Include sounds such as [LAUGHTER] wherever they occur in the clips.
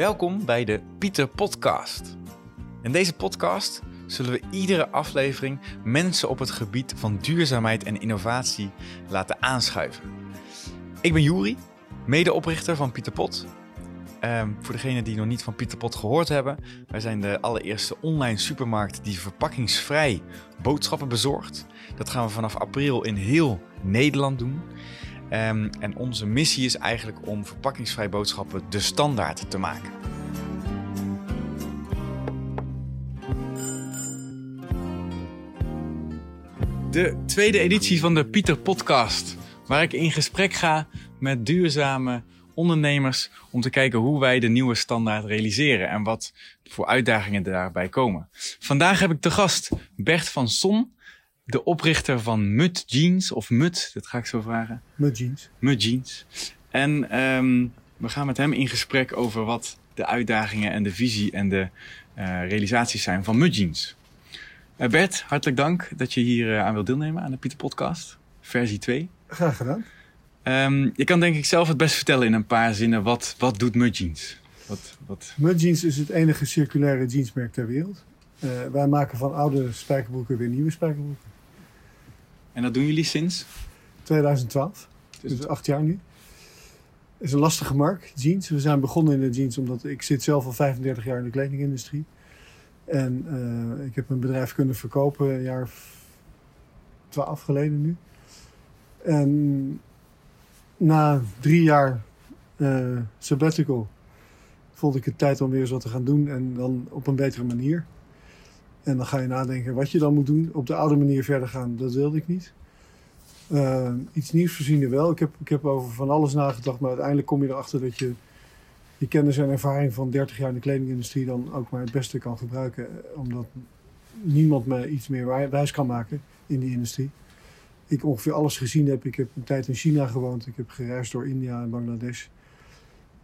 Welkom bij de Pieter Podcast. In deze podcast zullen we iedere aflevering mensen op het gebied van duurzaamheid en innovatie laten aanschuiven. Ik ben Juri, medeoprichter van Pieter Pot. Ehm, voor degenen die nog niet van Pieter Pot gehoord hebben, wij zijn de allereerste online supermarkt die verpakkingsvrij boodschappen bezorgt. Dat gaan we vanaf april in heel Nederland doen. Ehm, en onze missie is eigenlijk om verpakkingsvrij boodschappen de standaard te maken. De tweede editie van de Pieter Podcast, waar ik in gesprek ga met duurzame ondernemers om te kijken hoe wij de nieuwe standaard realiseren en wat voor uitdagingen daarbij komen. Vandaag heb ik te gast Bert van Son, de oprichter van Mud Jeans, of Mud, dat ga ik zo vragen. Mud Jeans. Mud Jeans. En ehm, we gaan met hem in gesprek over wat de uitdagingen en de visie en de uh, realisaties zijn van Mud Jeans. Uh, Bert, hartelijk dank dat je hier uh, aan wilt deelnemen aan de Pieter Podcast, versie 2. Graag gedaan. Um, je kan denk ik zelf het best vertellen in een paar zinnen. Wat, wat doet Mud Jeans? Wat, wat... Mud Jeans is het enige circulaire jeansmerk ter wereld. wij maken van oude spijkerbroeken weer nieuwe spijkerbroeken. En dat doen jullie sinds? 2012. Dus acht jaar nu. Het is een lastige markt, jeans. We zijn begonnen in de jeans omdat ik zit zelf al 35 jaar in de kledingindustrie. En uh, ik heb mijn bedrijf kunnen verkopen een jaar 12 geleden nu. En na drie jaar uh, sabbatical vond ik het tijd om weer eens wat te gaan doen en dan op een betere manier. En dan ga je nadenken wat je dan moet doen. Op de oude manier verder gaan, dat wilde ik niet. Uh, iets nieuws verzinnen wel. Ik heb, ik heb over van alles nagedacht, maar uiteindelijk kom je erachter dat je je kennis en ervaring van 30 jaar in de kledingindustrie dan ook maar het beste kan gebruiken. Omdat niemand me iets meer wijs kan maken in die industrie. Ik ongeveer alles gezien heb. Ik heb een tijd in China gewoond. Ik heb gereisd door India en Bangladesh.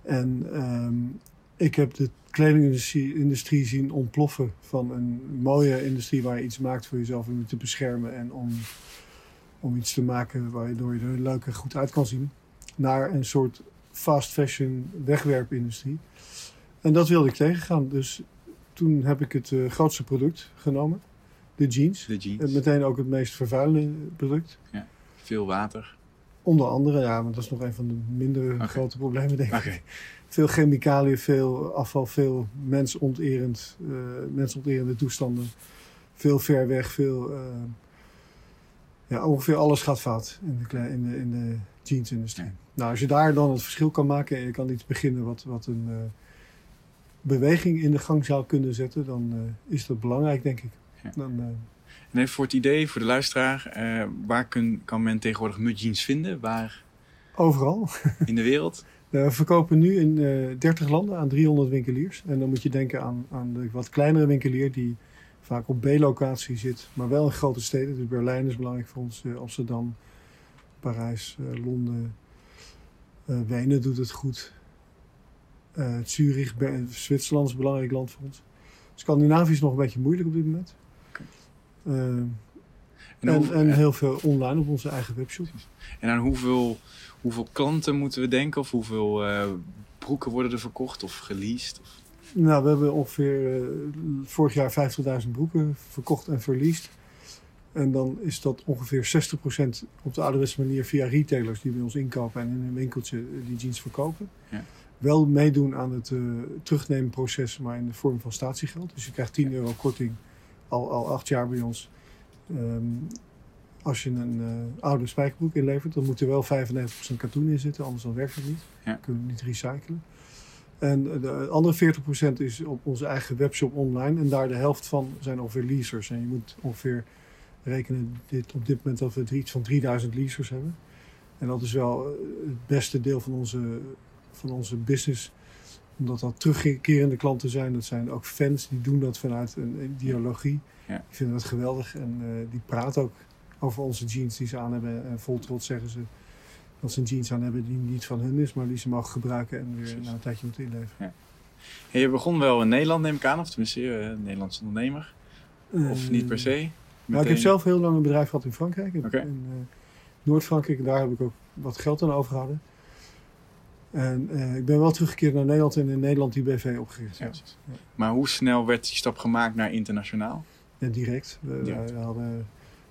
En um, ik heb de kledingindustrie zien ontploffen van een mooie industrie waar je iets maakt voor jezelf om je te beschermen en om, om iets te maken waardoor je er leuk en goed uit kan zien, naar een soort fast fashion wegwerpindustrie. En dat wilde ik tegengaan. Dus toen heb ik het uh, grootste product genomen, de jeans. De jeans. En meteen ook het meest vervuilende product. Ja, veel water. Onder andere, ja, maar dat is nog een van de mindere okay. grote problemen, denk ik. Okay veel chemicaliën, veel afval, veel mensonterend, uh, mensonterende toestanden. Veel ver weg, veel. Uh, ja, ongeveer alles gaat fout in de, in de, in de jeansindustrie. Ja. Nou, als je daar dan het verschil kan maken en je kan iets beginnen wat, wat een uh, beweging in de gang zou kunnen zetten, dan is dat belangrijk, denk ik. Ja. Dan, en even voor het idee, voor de luisteraar, waar kun, kan men tegenwoordig mud jeans vinden? Waar? Overal. In de wereld? [LAUGHS] We verkopen nu in uh, 30 landen aan 300 winkeliers. En dan moet je denken aan, aan de wat kleinere winkelier die vaak op B-locatie zit, maar wel in grote steden. Dus Berlijn is belangrijk voor ons, uh, Amsterdam, Parijs, Londen, Wenen doet het goed. Zurich, Zwitserland is een belangrijk land voor ons. Scandinavië is nog een beetje moeilijk op dit moment. Okay. En, en, en, heel veel online op onze eigen webshop. En aan hoeveel hoeveel klanten moeten we denken? Of hoeveel uh, broeken worden er verkocht of geleased? Of? Nou, we hebben ongeveer uh, vorig jaar 50.000 broeken verkocht en verleased. En dan is dat ongeveer 60% op de ouderwetse manier via retailers die bij ons inkopen en in een winkeltje die jeans verkopen. Ja. Wel meedoen aan het uh, terugnemenproces, maar in de vorm van statiegeld. Dus je krijgt 10 euro korting al, al acht jaar bij ons. Um, als je een uh, oude spijkerbroek inlevert, dan moet er wel 95% katoen in zitten, anders dan werkt het niet. Ja. Dan kunnen we niet recyclen. En de andere 40% is op onze eigen webshop online. En daar de helft van zijn ongeveer leasers. En je moet ongeveer rekenen dit, op dit moment dat we iets van 3000 leasers hebben. En dat is wel het beste deel van onze, van onze business. Omdat dat terugkerende klanten zijn. Dat zijn ook fans die doen dat vanuit een ideologie. Ja. Die vinden dat geweldig en uh, die praten ook over onze jeans die ze aan hebben. En vol trots zeggen ze dat ze een jeans aan hebben die niet van hun is, maar die ze mogen gebruiken en weer na een tijdje moeten inleveren. Ja. Je begon wel in Nederland, neem ik aan, of tenminste een Nederlands ondernemer. Of uh, niet per se? Meteen... Nou, ik heb zelf heel lang een bedrijf gehad in Frankrijk. Okay. In uh, Noord-Frankrijk. Daar heb ik ook wat geld aan overgehouden. En ik ben wel teruggekeerd naar Nederland en in Nederland die BV opgericht. Ja. Maar hoe snel werd die stap gemaakt naar internationaal? Ja, direct. We, we hadden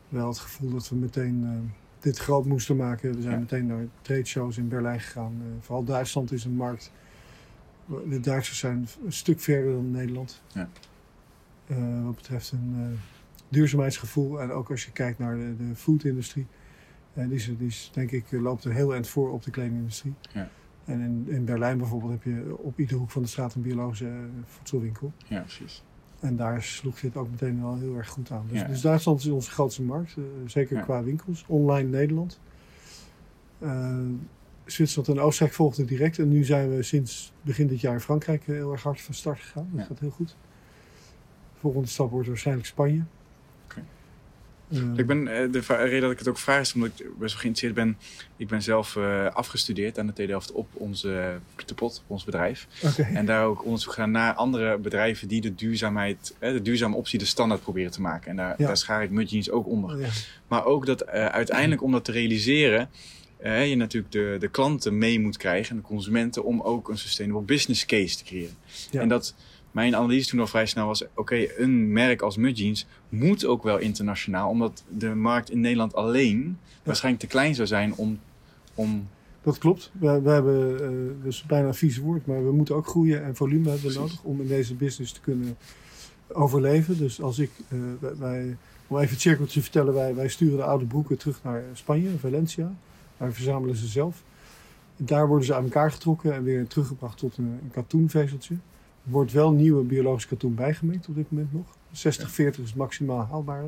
wel het gevoel dat we meteen dit groot moesten maken. We zijn meteen naar trade shows in Berlijn gegaan. vooral Duitsland is een markt de Duitsers zijn een stuk verder dan Nederland. Ja. Uh, wat betreft een duurzaamheidsgevoel. En ook als je kijkt naar de, de foodindustrie. Uh, die, is, die is, denk ik, loopt er heel eind voor op de kledingindustrie. Ja. En in, in Berlijn bijvoorbeeld heb je op iedere hoek van de straat een biologische voedselwinkel. Ja, precies. En daar sloeg dit ook meteen wel heel erg goed aan. Dus, ja. dus Duitsland is onze grootste markt, zeker qua winkels. Online Nederland. Zwitserland en Oostenrijk volgden direct. En nu zijn we sinds begin dit jaar in Frankrijk eh, heel erg hard van start gegaan. Dat gaat heel goed. De volgende stap wordt waarschijnlijk Spanje. Uh, ik ben, eh, de reden dat ik het ook vraag is omdat ik best wel geïnteresseerd ben. Ik ben zelf afgestudeerd aan de TU Delft op onze Pieterpot, ons bedrijf. En daar ook onderzoek gedaan naar andere bedrijven die de duurzaamheid, de duurzame optie de standaard proberen te maken. En daar, daar schaar ik Mudjeans ook onder. Ja. Maar ook dat uiteindelijk om dat te realiseren uh, je natuurlijk de, de klanten mee moet krijgen en de consumenten om ook een sustainable business case te creëren. En dat mijn analyse toen al vrij snel was: oké, een merk als Mudjeans moet ook wel internationaal, omdat de markt in Nederland alleen waarschijnlijk te klein zou zijn om. om dat klopt. We, we hebben uh, dus bijna een vies woord, maar we moeten ook groeien en volume hebben nodig om in deze business te kunnen overleven. Dus als ik, uh, wij, om even het cirkeltje te vertellen, wij, wij sturen de oude broeken terug naar Spanje, Valencia. Daar verzamelen ze zelf. Daar worden ze aan elkaar getrokken en weer teruggebracht tot een, een katoenvezeltje. Er wordt wel nieuwe biologisch katoen bijgemengd op dit moment nog. 60-40 is maximaal haalbaar.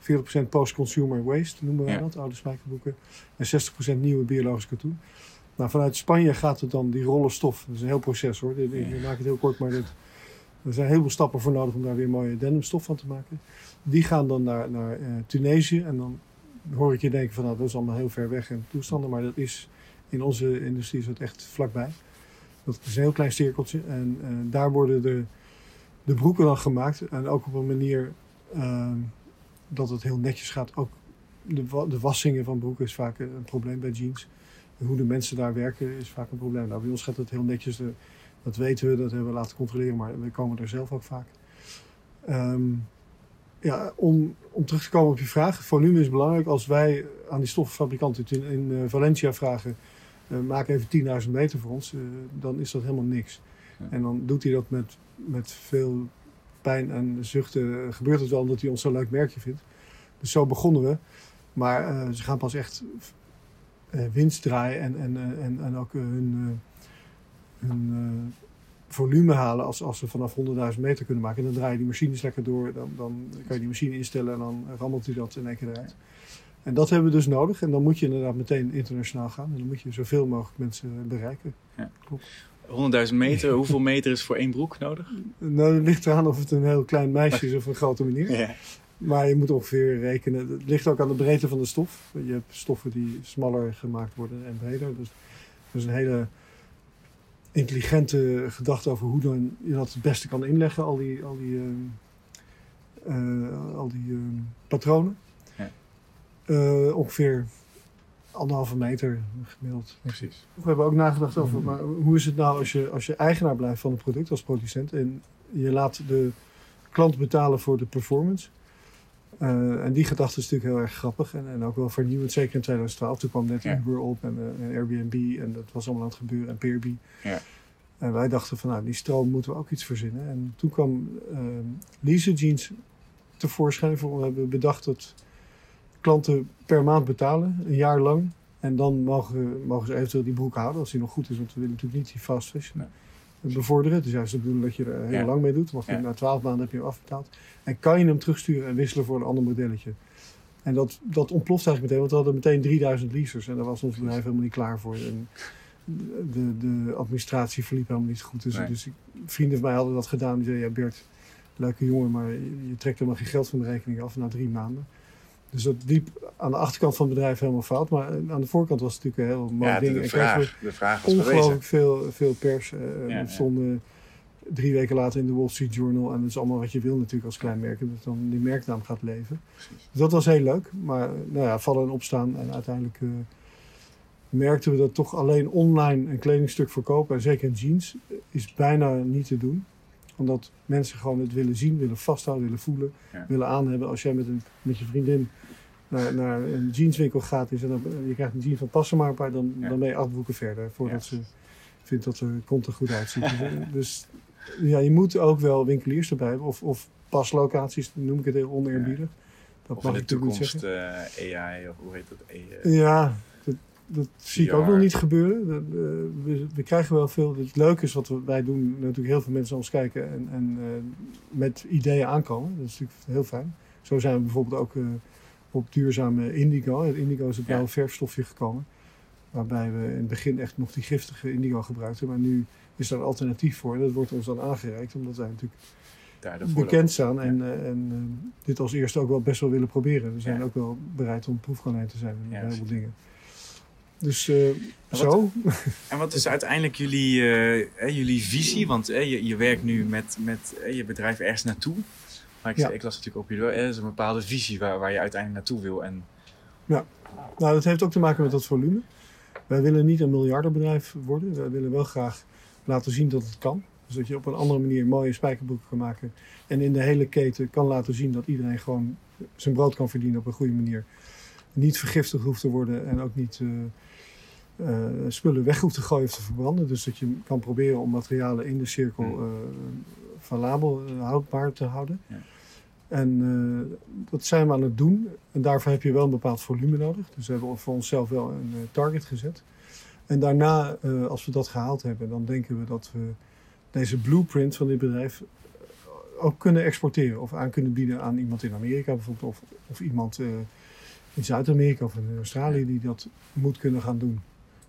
40% post-consumer waste noemen wij dat, oude spijkerbroeken. En 60% nieuwe biologisch katoen. Nou, vanuit Spanje gaat het dan die rollen stof. Dat is een heel proces hoor. Ik maak het heel kort, maar dit, er zijn heel veel stappen voor nodig om daar weer mooie denimstof van te maken. Die gaan dan naar, naar uh, Tunesië en dan hoor ik je denken van nou, dat is allemaal heel ver weg en toestanden. Maar dat is in onze industrie is dat echt vlakbij. Dat is een heel klein cirkeltje. En uh, daar worden de, de broeken dan gemaakt. En ook op een manier uh, dat het heel netjes gaat. Ook de, de wassingen van broeken is vaak een probleem bij jeans. hoe de mensen daar werken is vaak een probleem. Nou, bij ons gaat het heel netjes. De, dat weten we, dat hebben we laten controleren. Maar we komen er zelf ook vaak. Um, ja, om, om terug te komen op je vraag, volume is belangrijk. Als wij aan die stoffenfabrikanten in, in uh, Valencia vragen, maak even 10.000 meter voor ons, uh, dan is dat helemaal niks. En dan doet hij dat met, met veel pijn en zuchten. Gebeurt het wel omdat hij ons zo'n leuk merkje vindt. Dus zo begonnen we. Maar ze gaan pas echt winst draaien en, en, en, en ook hun, hun volume halen als, als ze vanaf 100.000 meter kunnen maken. En dan draai je die machines lekker door. Dan, dan kan je die machine instellen en dan rammelt hij dat in één keer eruit. En dat hebben we dus nodig. En dan moet je inderdaad meteen internationaal gaan. En dan moet je zoveel mogelijk mensen bereiken. Ja. 100.000 meter, [LAUGHS] hoeveel meter is voor één broek nodig? Nou, het ligt eraan of het een heel klein meisje is of een grote meneer. Ja. Maar je moet ongeveer rekenen. Het ligt ook aan de breedte van de stof. Je hebt stoffen die smaller gemaakt worden en breder. Dus dat is een hele intelligente gedachte over hoe dan je dat het beste kan inleggen, al die, al die, uh, al die uh, patronen. Uh, ongeveer anderhalve meter gemiddeld. Precies. We hebben ook nagedacht over maar hoe is het nou als je, als je eigenaar blijft van het product als producent en je laat de klant betalen voor de performance. Uh, en die gedachte is natuurlijk heel erg grappig en, en ook wel vernieuwend. Zeker in 2012. Toen kwam net ja. Uber op en, uh, en, Airbnb en dat was allemaal aan het gebeuren. En Peerby. Ja. En wij dachten van nou, die stroom moeten we ook iets verzinnen. En toen kwam uh, Lease Jeans tevoorschijn. Voor, we hebben bedacht dat klanten per maand betalen, een jaar lang. En dan mogen, mogen ze eventueel die broek houden als die nog goed is. Want we willen natuurlijk niet die fast fashion. Nee bevorderen. Het is juist de bedoeling dat je er heel lang mee doet. Want na twaalf maanden heb je hem afbetaald. En kan je hem terugsturen en wisselen voor een ander modelletje. En dat, dat ontploft eigenlijk meteen, want we hadden meteen 3000 leasers. En daar was ons bedrijf helemaal niet klaar voor. En de, de administratie verliep helemaal niet goed. Dus, dus vrienden van mij hadden dat gedaan. Die zeiden, ja Bert, leuke jongen, maar je trekt helemaal geen geld van de rekening af na drie maanden. Dus dat liep aan de achterkant van het bedrijf helemaal fout. Maar aan de voorkant was het natuurlijk een heel mooi ja, ding. De, vraag, de vraag was ongelooflijk veel, veel pers. Uh, ja, stonden drie weken later in de Wall Street Journal. En dat is allemaal wat je wil natuurlijk als klein merk. Dat dan die merknaam gaat leven. Dus dat was heel leuk. Maar nou ja, vallen en opstaan. En uiteindelijk uh, merkten we dat toch alleen online een kledingstuk verkopen, en zeker in jeans, is bijna niet te doen. Omdat mensen gewoon het willen zien, willen vasthouden, willen voelen, Ja. willen aanhebben. Als jij met, een, met je vriendin naar, naar een jeanswinkel gaat en dan, je krijgt een jeans van passen maar een paar, dan, Ja. dan ben je acht boeken verder voordat ze vindt dat de kont er goed uitziet. Dus, dus ja, je moet ook wel winkeliers erbij hebben of, of paslocaties, noem ik het heel oneerbiedig. Dat Of in de toekomst zeggen. eh, AI, of hoe heet dat? Eh, Ja, dat, zie ik ook nog niet gebeuren. Dat, we, we krijgen wel veel. Het leuke is wat we, wij doen, natuurlijk heel veel mensen ons kijken en, en eh, met ideeën aankomen. Dat is natuurlijk heel fijn. Zo zijn we bijvoorbeeld ook eh, op duurzame indigo. Het indigo is een blauwe verfstofje gekomen. Waarbij we in het begin echt nog die giftige indigo gebruikten. Maar nu is er een alternatief voor. En dat wordt ons dan aangereikt. Omdat wij natuurlijk daar bekend staan. En, eh, en dit als eerste ook wel best wel willen proberen. We zijn Ja. ook wel bereid om proefkonijn te zijn in heleboel precies. dingen. Dus eh, zo. En wat is uiteindelijk jullie, eh, hè, jullie visie? Want je, je werkt nu met, met je bedrijf ergens naartoe. Maar ik, Ja. ik las natuurlijk op jullie, er is een bepaalde visie waar, waar je uiteindelijk naartoe wil. En Nou, dat heeft ook te maken met dat volume. Wij willen niet een miljardenbedrijf worden. Wij willen wel graag laten zien dat het kan. Dus dat je op een andere manier mooie spijkerbroeken kan maken. En in de hele keten kan laten zien dat iedereen gewoon zijn brood kan verdienen op een goede manier. Niet vergiftigd hoeft te worden en ook niet eh, eh, spullen weg hoeft te gooien of te verbranden. Dus dat je kan proberen om materialen in de cirkel eh valabel, eh, houdbaar te houden. Ja. En dat zijn we aan het doen. En daarvoor heb je wel een bepaald volume nodig. Dus we hebben voor onszelf wel een target gezet. En daarna, als we dat gehaald hebben, dan denken we dat we deze blueprint van dit bedrijf ook kunnen exporteren. Of aan kunnen bieden aan iemand in Amerika bijvoorbeeld. Of, of iemand in Zuid-Amerika of in Australië die dat moet kunnen gaan doen.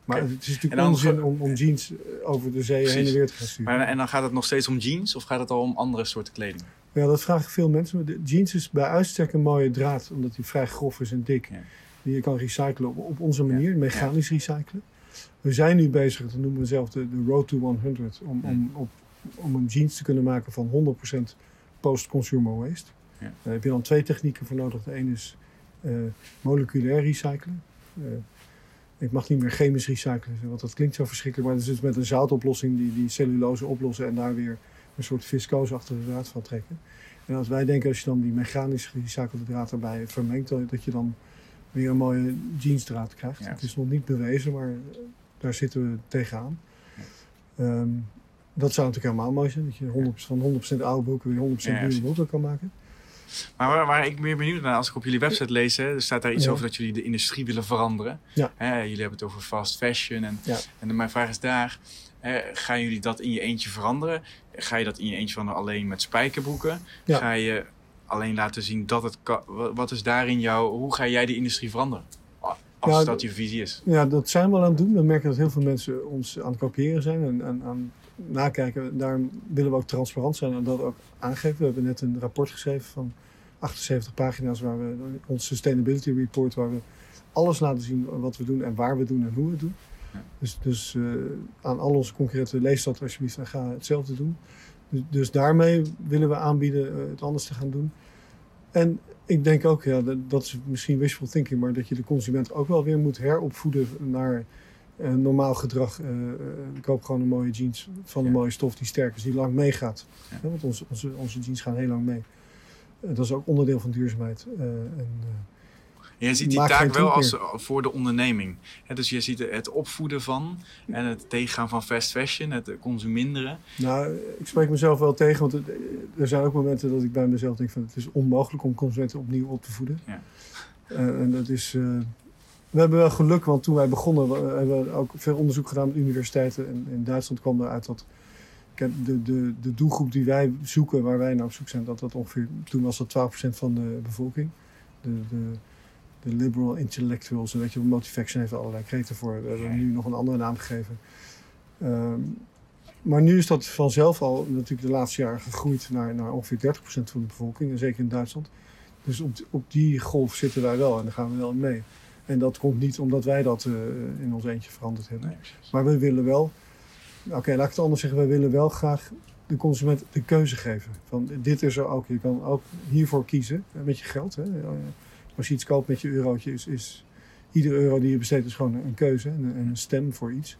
Maar het is natuurlijk dan onzin om, om jeans eh, over de zee Precies. heen en weer te gaan sturen. Maar, en dan gaat het nog steeds om jeans of gaat het al om andere soorten kleding? Ja, dat vragen veel mensen. De jeans is bij uitstek een mooie draad, omdat die vrij grof is en dik. Ja. Die je kan recyclen op, op onze manier, Ja. mechanisch recyclen. We zijn nu bezig, dat noemen we zelf de, de Road to 100, om, om, op, om een jeans te kunnen maken van 100% post-consumer waste. Ja. Daar heb je dan twee technieken voor nodig. De een is eh, moleculair recyclen. Eh, ik mag niet meer chemisch recyclen, want dat klinkt zo verschrikkelijk. Maar dat is dus met een zoutoplossing die, die cellulose oplossen en daar weer een soort viscose achter de draad van trekken. En als wij denken, als je dan die mechanisch gerecyclede draad erbij vermengt, dat je dan weer een mooie jeansdraad krijgt. Ja. Het is nog niet bewezen, maar eh, daar zitten we tegenaan. Ehm, dat zou natuurlijk helemaal mooi zijn, dat je 100, van 100% oude broeken weer 100% Ja, nieuwe broeken kan maken. Maar waar, waar ik meer benieuwd naar, als ik op jullie website lees, hè, er staat daar iets Ja. over dat jullie de industrie willen veranderen. Ja. Hè, jullie hebben het over fast fashion. En, Ja. en mijn vraag is daar, hè, gaan jullie dat in je eentje veranderen? Ga je dat in je eentje veranderen alleen met spijkerbroeken? Ga je alleen laten zien dat het kan? Wa- Wat is daarin jouw, hoe ga jij die industrie veranderen? Als dat je visie is. Ja, dat zijn we al aan het doen. We merken dat heel veel mensen ons aan het kopiëren zijn en aan, aan nakijken. Daarom willen we ook transparant zijn en dat ook aangeven. We hebben net een rapport geschreven van 78 pagina's, waar we ons sustainability report, waar we alles laten zien wat we doen en waar we doen en hoe we het doen. Ja. Dus, dus eh, aan al onze concrete lees dat alsjeblieft en ga hetzelfde doen. Dus, dus daarmee willen we aanbieden eh, het anders te gaan doen. En ik denk ook, ja, dat, dat is misschien wishful thinking, maar dat je de consument ook wel weer moet heropvoeden naar normaal gedrag. Eh, eh, koop gewoon een mooie jeans van een mooie stof die sterk is, die lang meegaat. Want onze, onze, onze jeans gaan heel lang mee. Eh, dat is ook onderdeel van duurzaamheid. Eh, en, eh, Je ziet die Maak taak wel als eh, voor de onderneming. Dus je ziet het opvoeden van en het tegengaan van fast fashion, het consuminderen. Nou, ik spreek mezelf wel tegen, want het- er zijn ook momenten dat ik bij mezelf denk van het is onmogelijk om consumenten opnieuw op te voeden. Ja. Eh, en dat is, eh, we hebben wel geluk, want toen wij begonnen we- hebben we ook veel onderzoek gedaan met universiteiten. En in Duitsland kwam eruit dat de, de, de doelgroep die wij zoeken, waar wij naar op zoek zijn, dat dat ongeveer, toen was dat 12% van de bevolking. De, de, de liberal intellectuals, weet je, Motivaction heeft er allerlei kreten voor. We hebben nu nog een andere naam gegeven. Ehm, maar nu is dat vanzelf al natuurlijk de laatste jaren gegroeid naar, naar ongeveer 30% van de bevolking. En zeker in Duitsland. Dus op, op die golf zitten wij wel en daar gaan we wel mee. En dat komt niet omdat wij dat eh, in ons eentje veranderd hebben. Nee. Maar we willen wel, oké, laat ik het anders zeggen, we willen wel graag de consument de keuze geven. Van dit is er ook, je kan ook hiervoor kiezen eh, met je geld. Hè. Eh, Als je iets koopt met je eurotje, is, is iedere euro die je besteedt is gewoon een keuze en een stem voor iets.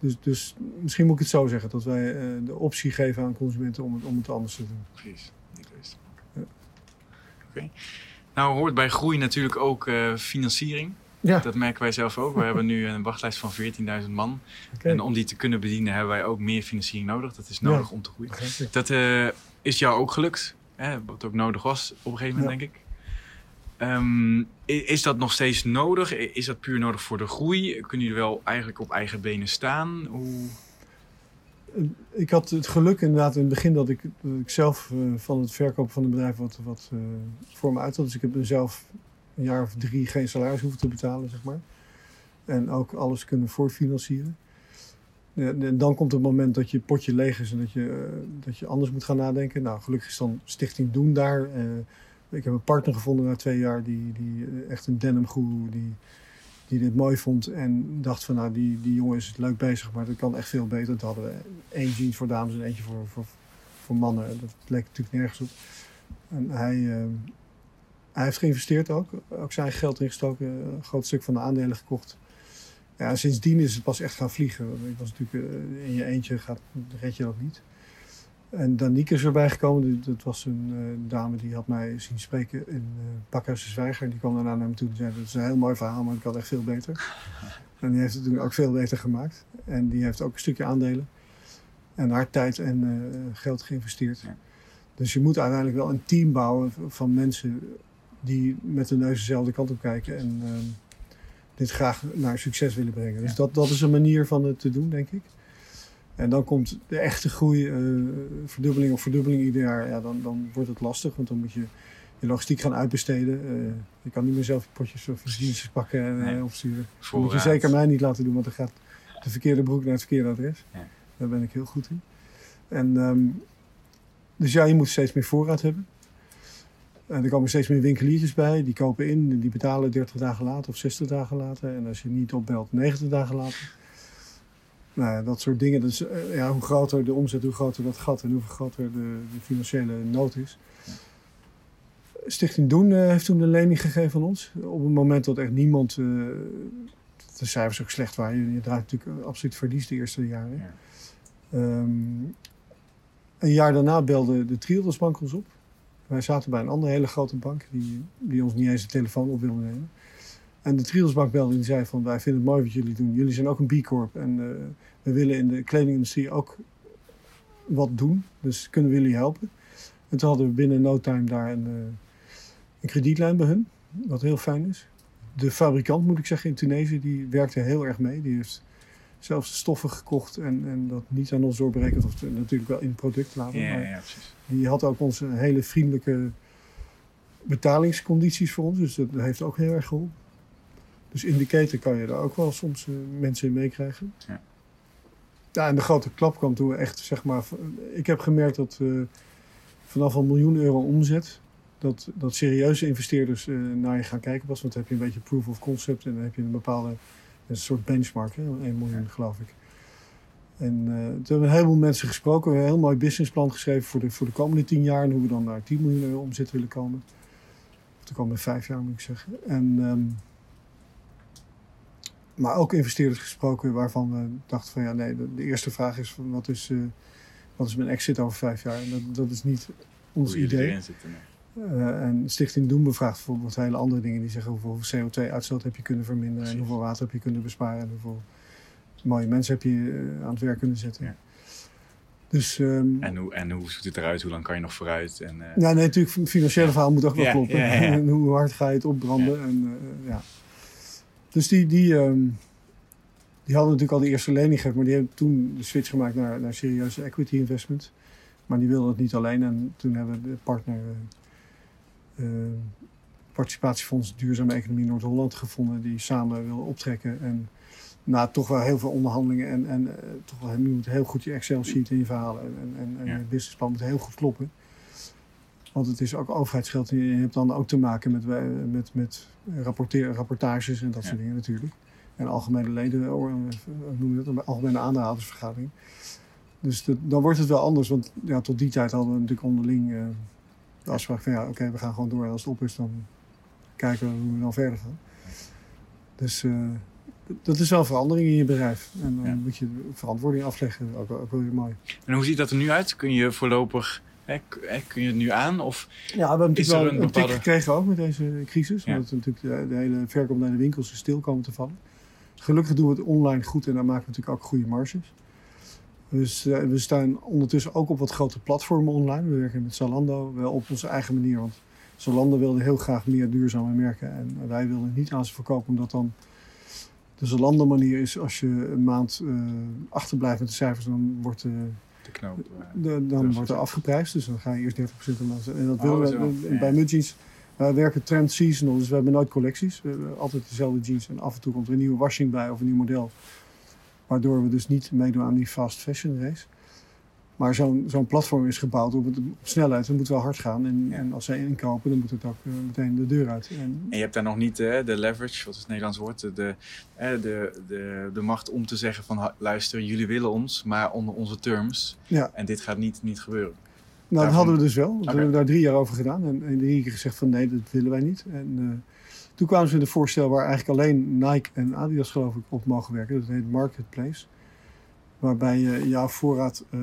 Dus, dus misschien moet ik het zo zeggen, dat wij uh, de optie geven aan consumenten om het, om het anders te doen. Precies, die keuze ja. Oké. Nou hoort bij groei natuurlijk ook uh, financiering. Ja. Dat merken wij zelf ook. We hebben nu een wachtlijst van 14.000 man. Okay. En om die te kunnen bedienen hebben wij ook meer financiering nodig. Dat is nodig ja. om te groeien. Dat uh, is jou ook gelukt. Hè? Wat ook nodig was op een gegeven moment, denk ik. Um, is dat nog steeds nodig? Is dat puur nodig voor de groei? Kunnen jullie wel eigenlijk op eigen benen staan? Hoe... Ik had het geluk inderdaad in het begin dat ik, dat ik zelf uh, van het verkopen van een bedrijf wat, wat uh, voor me uit had. Dus ik heb mezelf een jaar of drie geen salaris hoeven te betalen, zeg maar. En ook alles kunnen voorfinancieren. En dan komt het moment dat je potje leeg is en dat je, uh, dat je anders moet gaan nadenken. Nou, gelukkig is dan Stichting Doen daar. Ik heb een partner gevonden na twee jaar, die, die eh, echt een denim guru, die dit mooi vond. En dacht van, nou, die, die jongen is leuk bezig, maar dat kan echt veel beter. Toen hadden we één jeans voor dames en eentje voor, voor, voor mannen. Dat leek natuurlijk nergens op. En hij, uh, hij heeft geïnvesteerd ook. Ook zijn geld ingestoken. Een groot stuk van de aandelen gekocht. Ja, sindsdien is het pas echt gaan vliegen. Ik was natuurlijk uh, in je eentje, gaat, red je dat niet. En Danique is erbij gekomen. Dat was een uh, dame die had mij zien spreken in uh, Pakhuis de Zwijger. Die kwam daarna naar me toe en zei, dat is een heel mooi verhaal, maar ik had echt veel beter. [LAUGHS] En die heeft het toen ook veel beter gemaakt. En die heeft ook een stukje aandelen. En haar tijd en uh, geld geïnvesteerd. Dus je moet uiteindelijk wel een team bouwen van mensen die met de neus dezelfde kant op kijken. En ehm, dit graag naar succes willen brengen. Dus dat, dat is een manier van het te doen, denk ik. En dan komt de echte groei, uh, verdubbeling of verdubbeling ieder jaar. Ja, dan, dan wordt het lastig, want dan moet je je logistiek gaan uitbesteden. Uh, je kan niet meer zelf je potjes of je dienstjes pakken en nee. opsturen. Dat moet je zeker mij niet laten doen, want dan gaat de verkeerde broek naar het verkeerde adres. Ja. Daar ben ik heel goed in. En, um, dus ja, je moet steeds meer voorraad hebben. En er komen steeds meer winkeliertjes bij. Die kopen in, die betalen 30 dagen later of 60 dagen later. En als je niet opbelt, 90 dagen later nou ja, dat soort dingen. Dus uh, ja, hoe groter de omzet, hoe groter dat gat en hoe groter de, de financiële nood is. Stichting Doen uh, heeft toen een lening gegeven aan ons. Op het moment dat echt niemand, uh, de cijfers ook slecht waren. Je, je draait natuurlijk absoluut verlies de eerste jaren. Ja. Um, een jaar daarna belde de Triodos Bank ons op. Wij zaten bij een andere hele grote bank die, die ons niet eens de telefoon op wilde nemen. En de Triosbank belde en die zei van wij vinden het mooi wat jullie doen. Jullie zijn ook een B Corp en uh, we willen in de kledingindustrie ook wat doen. Dus kunnen we jullie helpen? En toen hadden we binnen no time daar een, uh, een kredietlijn bij hun. Wat heel fijn is. De fabrikant moet ik zeggen in Tunesië, die werkte heel erg mee. Die heeft zelfs de stoffen gekocht en, en dat niet aan ons doorberekend. Of natuurlijk wel in het product laten. Ja, ja, precies. Die had ook onze hele vriendelijke betalingscondities voor ons. Dus dat heeft ook heel erg geholpen. Dus in de keten kan je daar ook wel soms uh, mensen in meekrijgen. Ja. ja, en de grote klap kwam toen we echt, zeg maar... Ik heb gemerkt dat uh, vanaf een miljoen euro omzet... dat, dat serieuze investeerders uh, naar je gaan kijken pas. Want dan heb je een beetje proof of concept... en dan heb je een bepaalde een soort benchmark. Hè, 1 miljoen, ja. geloof ik. En uh, toen hebben we een heleboel mensen gesproken. We hebben een heel mooi businessplan geschreven voor de, voor de komende tien jaar. En hoe we dan naar 10 miljoen euro omzet willen komen. Of de komende vijf jaar moet ik zeggen. En... Um, maar ook investeerders gesproken waarvan we dachten van ja, nee, de, de eerste vraag is van wat is, uh, wat is mijn exit over vijf jaar? En dat, dat is niet ons Hoe idee. Nee. uh, en Stichting Doen bevraagt bijvoorbeeld hele andere dingen. Die zeggen hoeveel CO2-uitstoot heb je kunnen verminderen Precies. en hoeveel water heb je kunnen besparen en hoeveel mooie mensen heb je uh, aan het werk kunnen zetten. Ja. Dus, um, en, hoe, en hoe ziet het eruit? Hoe lang kan je nog vooruit? En, ja, nee, natuurlijk, het financiële verhaal moet ook wel ja, kloppen. Ja, en [LAUGHS] hoe hard ga je het opbranden? En, ja. Dus die, die, um, die hadden natuurlijk al de eerste lening gegeven, maar die hebben toen de switch gemaakt naar, naar serieuze equity investment. Maar die wilden het niet alleen en toen hebben we de partner uh, uh, Participatiefonds Duurzame Economie Noord-Holland gevonden die samen wilden optrekken. En na toch wel heel veel onderhandelingen en, en uh, toch wel nu moet heel goed je Excel-sheet in je verhalen en, en, en ja. je businessplan moet heel goed kloppen. Want het is ook overheidsgeld. Je hebt dan ook te maken met, met, met rapportages en dat ja. soort dingen natuurlijk. En algemene leden, noem je dat, algemene aandeelhoudersvergadering. Dus de, dan wordt het wel anders. Want ja, tot die tijd hadden we natuurlijk onderling uh, de afspraak van ja, oké, okay, we gaan gewoon door. En als het op is, dan kijken we hoe we dan verder gaan. Dus uh, dat is wel verandering in je bedrijf. En dan Ja. moet je verantwoording afleggen. Ook, ook wel weer mooi. En hoe ziet dat er nu uit? Kun je voorlopig, kun je het nu aan? Of Ja, we hebben natuurlijk wel een tik gekregen ook met deze crisis. Ja. Omdat natuurlijk de, de hele verkoop naar de winkels is stil komen te vallen. Gelukkig doen we het online goed en daar maken we natuurlijk ook goede marges. Dus eh, we staan ondertussen ook op wat grote platformen online. We werken met Zalando wel op onze eigen manier. Want Zalando wilde heel graag meer duurzame merken. En wij wilden niet aan ze verkopen omdat dan... De Zalando manier is als je een maand eh, achterblijft met de cijfers, dan wordt de, de knoop? eh, de- dan wordt er afgeprijsd, dus dan ga je eerst 30% omlaag. En dat Oh, willen we Ja. bij Mudjeans. Wij werken trend seasonal, dus we hebben nooit collecties. We hebben altijd dezelfde jeans en af en toe komt er een nieuwe washing bij of een nieuw model. Waardoor we dus niet meedoen aan die fast fashion race. Maar zo'n zo'n platform is gebouwd op, het- op snelheid. We moeten wel hard gaan. En, Ja. en als zij inkopen, dan moet het ook eh, meteen de deur uit. En, En je hebt daar nog niet eh, de leverage, wat is het Nederlands woord, de, de, eh, de, de, de macht om te zeggen van "Ha- luister, jullie willen ons, maar onder onze terms. Ja. En dit gaat niet, niet gebeuren. Nou, dat hadden we dus wel. We hebben daar drie jaar over gedaan. En, en drie keer gezegd van nee, dat willen wij niet. En toen kwamen ze met een voorstel waar eigenlijk alleen Nike en Adidas geloof ik op mogen werken. Dat heet Marketplace. Waarbij je jouw voorraad eh,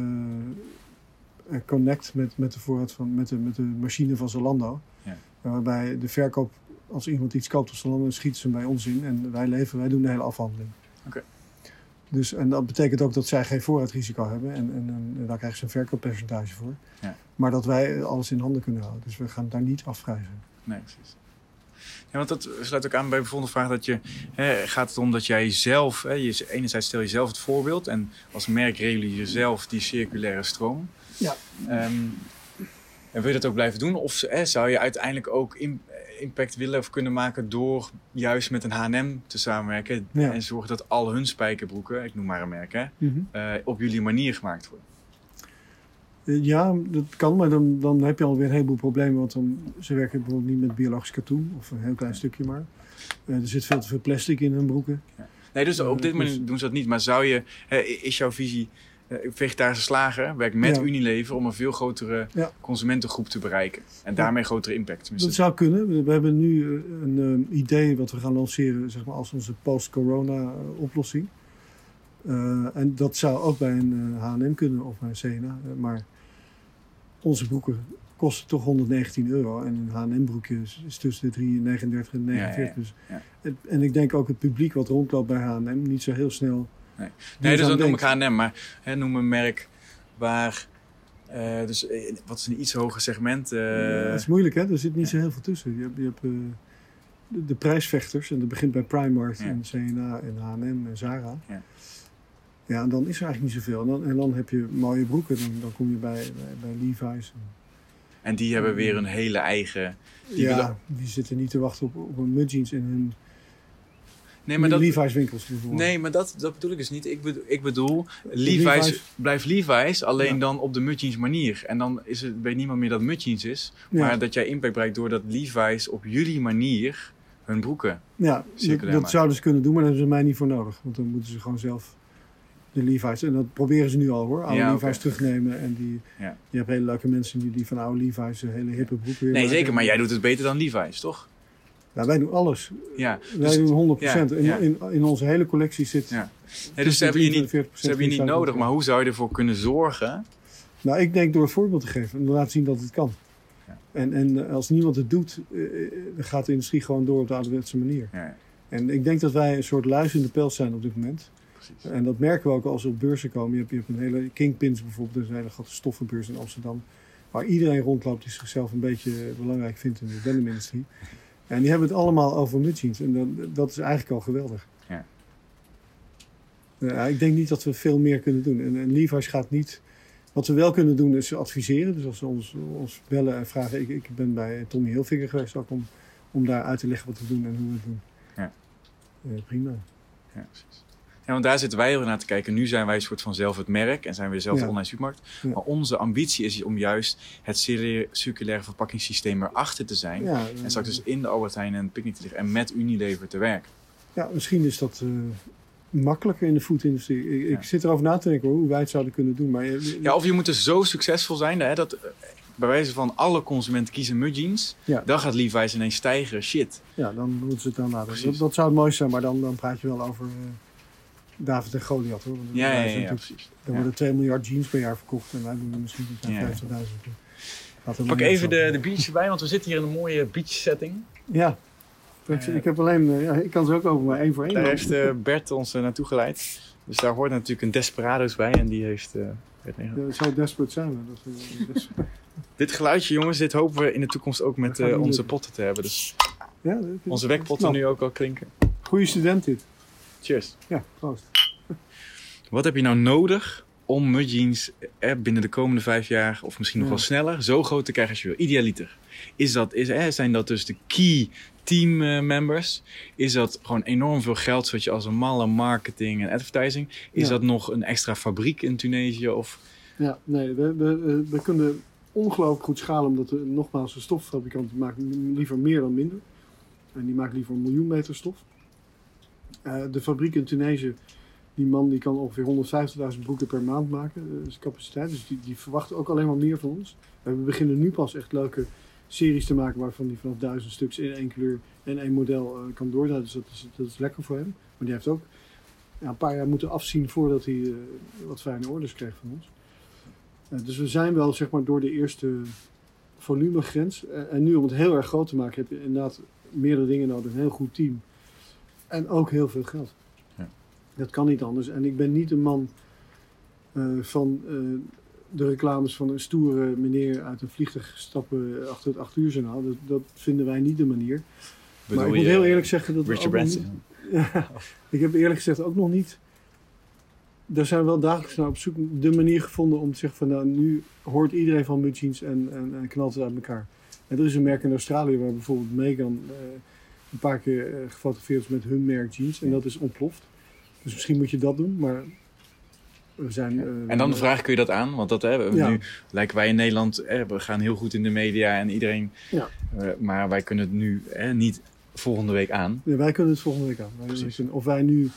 eh, connect met, met de voorraad van met de, met de machine van Zalando. Ja. Waarbij de verkoop, als iemand iets koopt op Zalando, dan schieten ze bij ons in. En wij leveren, wij doen de hele afhandeling. Oké. Dus, en dat betekent ook dat zij geen voorraadrisico hebben. En, en, en daar krijgen ze een verkooppercentage voor. Ja. Maar dat wij alles in handen kunnen houden. Dus we gaan daar niet afprijzen. Nee, precies. Ja, want dat sluit ook aan bij bijvoorbeeld de vraag dat je... Hè, gaat het om dat jij zelf... Hè, je, enerzijds stel je zelf het voorbeeld... en als merk regel je jezelf die circulaire stroom. Ja. Ehm, en wil je dat ook blijven doen? Of hè, zou je uiteindelijk ook im- impact willen of kunnen maken... door juist met een H&M te samenwerken... Ja. en zorgen dat al hun spijkerbroeken, ik noem maar een merk... Hè, Mhm. eh, op jullie manier gemaakt worden? Eh, Ja, dat kan, maar dan, dan heb je alweer een heleboel problemen. Want dan, ze werken bijvoorbeeld niet met biologisch katoen, of een heel klein stukje maar. Eh, er zit veel te veel plastic in hun broeken. Nee, dus op dit Eh, moment dus- doen ze dat niet. Maar zou je, hè, is jouw visie, eh, vegetarische slager werkt met Ja. Unilever om een veel grotere Ja. consumentengroep te bereiken. En daarmee grotere impact. Dat zou kunnen. We, hebben nu eh, een eh, idee wat we gaan lanceren zeg maar, als onze post-corona eh, oplossing. Eh, en dat zou ook bij een eh, H&M kunnen of bij een CNA. eh, maar onze broeken kosten toch 119 euro. En een H&M broekje is, tussen de 3, 39 en 49. ja, Dus ja. het- en ik denk ook het publiek wat rondloopt bij H&M niet zo heel snel... Nee. nee, dus dan noem ik. H&M. Maar hè, noem een merk waar, eh, dus wat is een iets hoger segment? Ja, het is moeilijk, hè? Er zit niet zo heel veel tussen. Je hebt, je hebt de, de prijsvechters, en dat begint bij Primark Ja. en CNA en H&M en Zara. Ja. En dan is er eigenlijk niet zoveel. En dan, en dan heb je mooie broeken, dan, dan kom je bij, bij, bij Levi's. en die hebben weer een hele eigen... Die ja, willen- die zitten niet te wachten op, op een mudjeans in hun Nee, maar dat, Levi's winkels. bijvoorbeeld. nee, maar dat, dat bedoel ik dus niet. Ik bedoel, ik bedoel Levi's, Levi's- blijft Levi's, alleen Ja. dan op de Mudjeans manier. En dan is het, weet niemand meer dat Mudjeans is. Ja. Maar dat jij impact bereikt doordat Levi's op jullie manier hun broeken. Ja, dat, dat zouden ze kunnen doen, maar daar hebben ze mij niet voor nodig. Want dan moeten ze gewoon zelf de Levi's. En dat proberen ze nu al hoor. Oude Ja, Levi's terugnemen. En die, Ja. je hebt hele leuke mensen die, die van oude Levi's een hele hippe broek weer Nee, maken. zeker, maar jij doet het beter dan Levi's, toch? Ja, wij doen alles. Ja. Wij Dus, doen 100%. ja, in, ja. In, in onze hele collectie zit. Ja. nee, dus ze hebben je niet, ze hebben je niet nodig, maar hoe zou je ervoor kunnen zorgen? Nou, ik denk door het voorbeeld te geven en te laten zien dat het kan. Ja. En, en als niemand het doet, eh, eh, dan gaat de industrie gewoon door op de ouderwetse manier. Ja, En ik denk dat wij een soort luis in de pels zijn op dit moment. Precies. En dat merken we ook als we op beurzen komen. Je hebt, je hebt een hele Kingpins bijvoorbeeld, een hele grote stoffenbeurs in Amsterdam. Waar iedereen rondloopt die zichzelf een beetje belangrijk vindt in de denimindustrie. En die hebben het allemaal over mudjeans. En dat, dat is eigenlijk al geweldig. Ja. Ja, ik denk niet dat we veel meer kunnen doen. En, en Levi's gaat niet... Wat we wel kunnen doen is adviseren. Dus als ze ons, ons bellen en vragen... Ik, ik ben bij Tommy Hilfiger geweest ook om, om daar uit te leggen wat we doen en hoe we het doen. Ja. Eh, prima. Ja, precies. Ja, want daar zitten wij heel naar te kijken. Nu zijn wij een soort van zelf het merk en zijn we zelf de Ja. online supermarkt. Ja. Maar onze ambitie is om juist het cir- circulaire verpakkingssysteem erachter te zijn. Ja, En straks dus in de Albert Heijn en Picnic te liggen en met Unilever te werken. Ja, misschien is dat eh, makkelijker in de foodindustrie. Ik, ik zit erover na te denken hoor, hoe wij het zouden kunnen doen. Maar, eh, Ja, of je moet dus zo succesvol zijn. Hè, dat, bij wijze van alle consumenten kiezen mud jeans, Ja. dan gaat Levi's ineens stijgen. Shit. Ja, dan moeten ze het dan laten. Dat, dat zou het mooiste zijn, maar dan, dan praat je wel over eh, David en Goliath hoor. Want Ja, ja, ja, precies. Er Ja. worden 2 miljard jeans per jaar verkocht en wij doen er misschien iets aan Ja, ja. 50.000. Laten we Pak niet even de, de beach erbij, want we zitten hier in een mooie beach setting. Ja. Ik, ik heb alleen, eh, ja, ik kan ze ook over maar één voor één. Daar lopen. heeft eh, Bert ons eh, naartoe geleid. Dus daar hoort natuurlijk een Desperados bij en die heeft... eh, Bert meegenomen. Ja, zo desperate zijn we. Dat, des- [LAUGHS] Dit geluidje jongens, dit hopen we in de toekomst ook met onze lukken. potten te hebben. Dus ja, onze wekpotten nu ook al klinken. Goeie student dit. Cheers. Ja, proost. Wat heb je nou nodig om mudjeans eh, binnen de komende vijf jaar, of misschien nog Ja. wel sneller, zo groot te krijgen als je wil? Idealiter. Is dat, is, eh, zijn dat dus de key team eh, members? Is dat gewoon enorm veel geld, zodat je als een malle marketing en advertising? Is Ja. dat nog een extra fabriek in Tunesië? Of, Ja, nee, we, we, we kunnen ongelooflijk goed schalen, omdat we, nogmaals, de stoffabrikant die maakt liever meer dan minder. En die maakt liever een miljoen meter stof. Eh, de fabriek in Tunesië, die man die kan ongeveer 150.000 broeken per maand maken, eh, is capaciteit. Dus die, die verwachten ook alleen maar meer van ons. We beginnen nu pas echt leuke series te maken waarvan die vanaf duizend stuks in één kleur en één model eh, kan doordraaien. Dus dat is, dat is lekker voor hem. Maar die heeft ook een paar jaar moeten afzien voordat hij eh, wat fijne orders kreeg van ons. Eh, dus we zijn wel zeg maar door de eerste volumegrens. Eh, en nu om het heel erg groot te maken heb je inderdaad meerdere dingen nodig. Een heel goed team. En ook heel veel geld. Ja. Dat kan niet anders. En ik ben niet een man eh, van eh, de reclames van een stoere meneer uit een vliegtuig stappen achter het 8 uur journaal. Dat, dat vinden wij niet de manier. maar ik moet heel eerlijk zeggen dat Richard Branson? niet- [LAUGHS] ja, ik heb eerlijk gezegd ook nog niet. Daar zijn we wel dagelijks naar op zoek. De manier gevonden om te zeggen van nou, nu hoort iedereen van mudjeans en, en, en knalt het uit elkaar. En er is een merk in Australië waar bijvoorbeeld Megan eh, een paar keer eh, gefotografeerd met hun merk jeans. En dat is ontploft. Dus misschien moet je dat doen, maar we zijn... eh, En dan de vraag, kun je dat aan? Want dat hebben we Ja. nu, lijken wij in Nederland, eh, we gaan heel goed in de media en iedereen. Ja. maar wij kunnen het nu eh, niet volgende week aan. Wij kunnen het volgende week aan. Precies. of wij nu,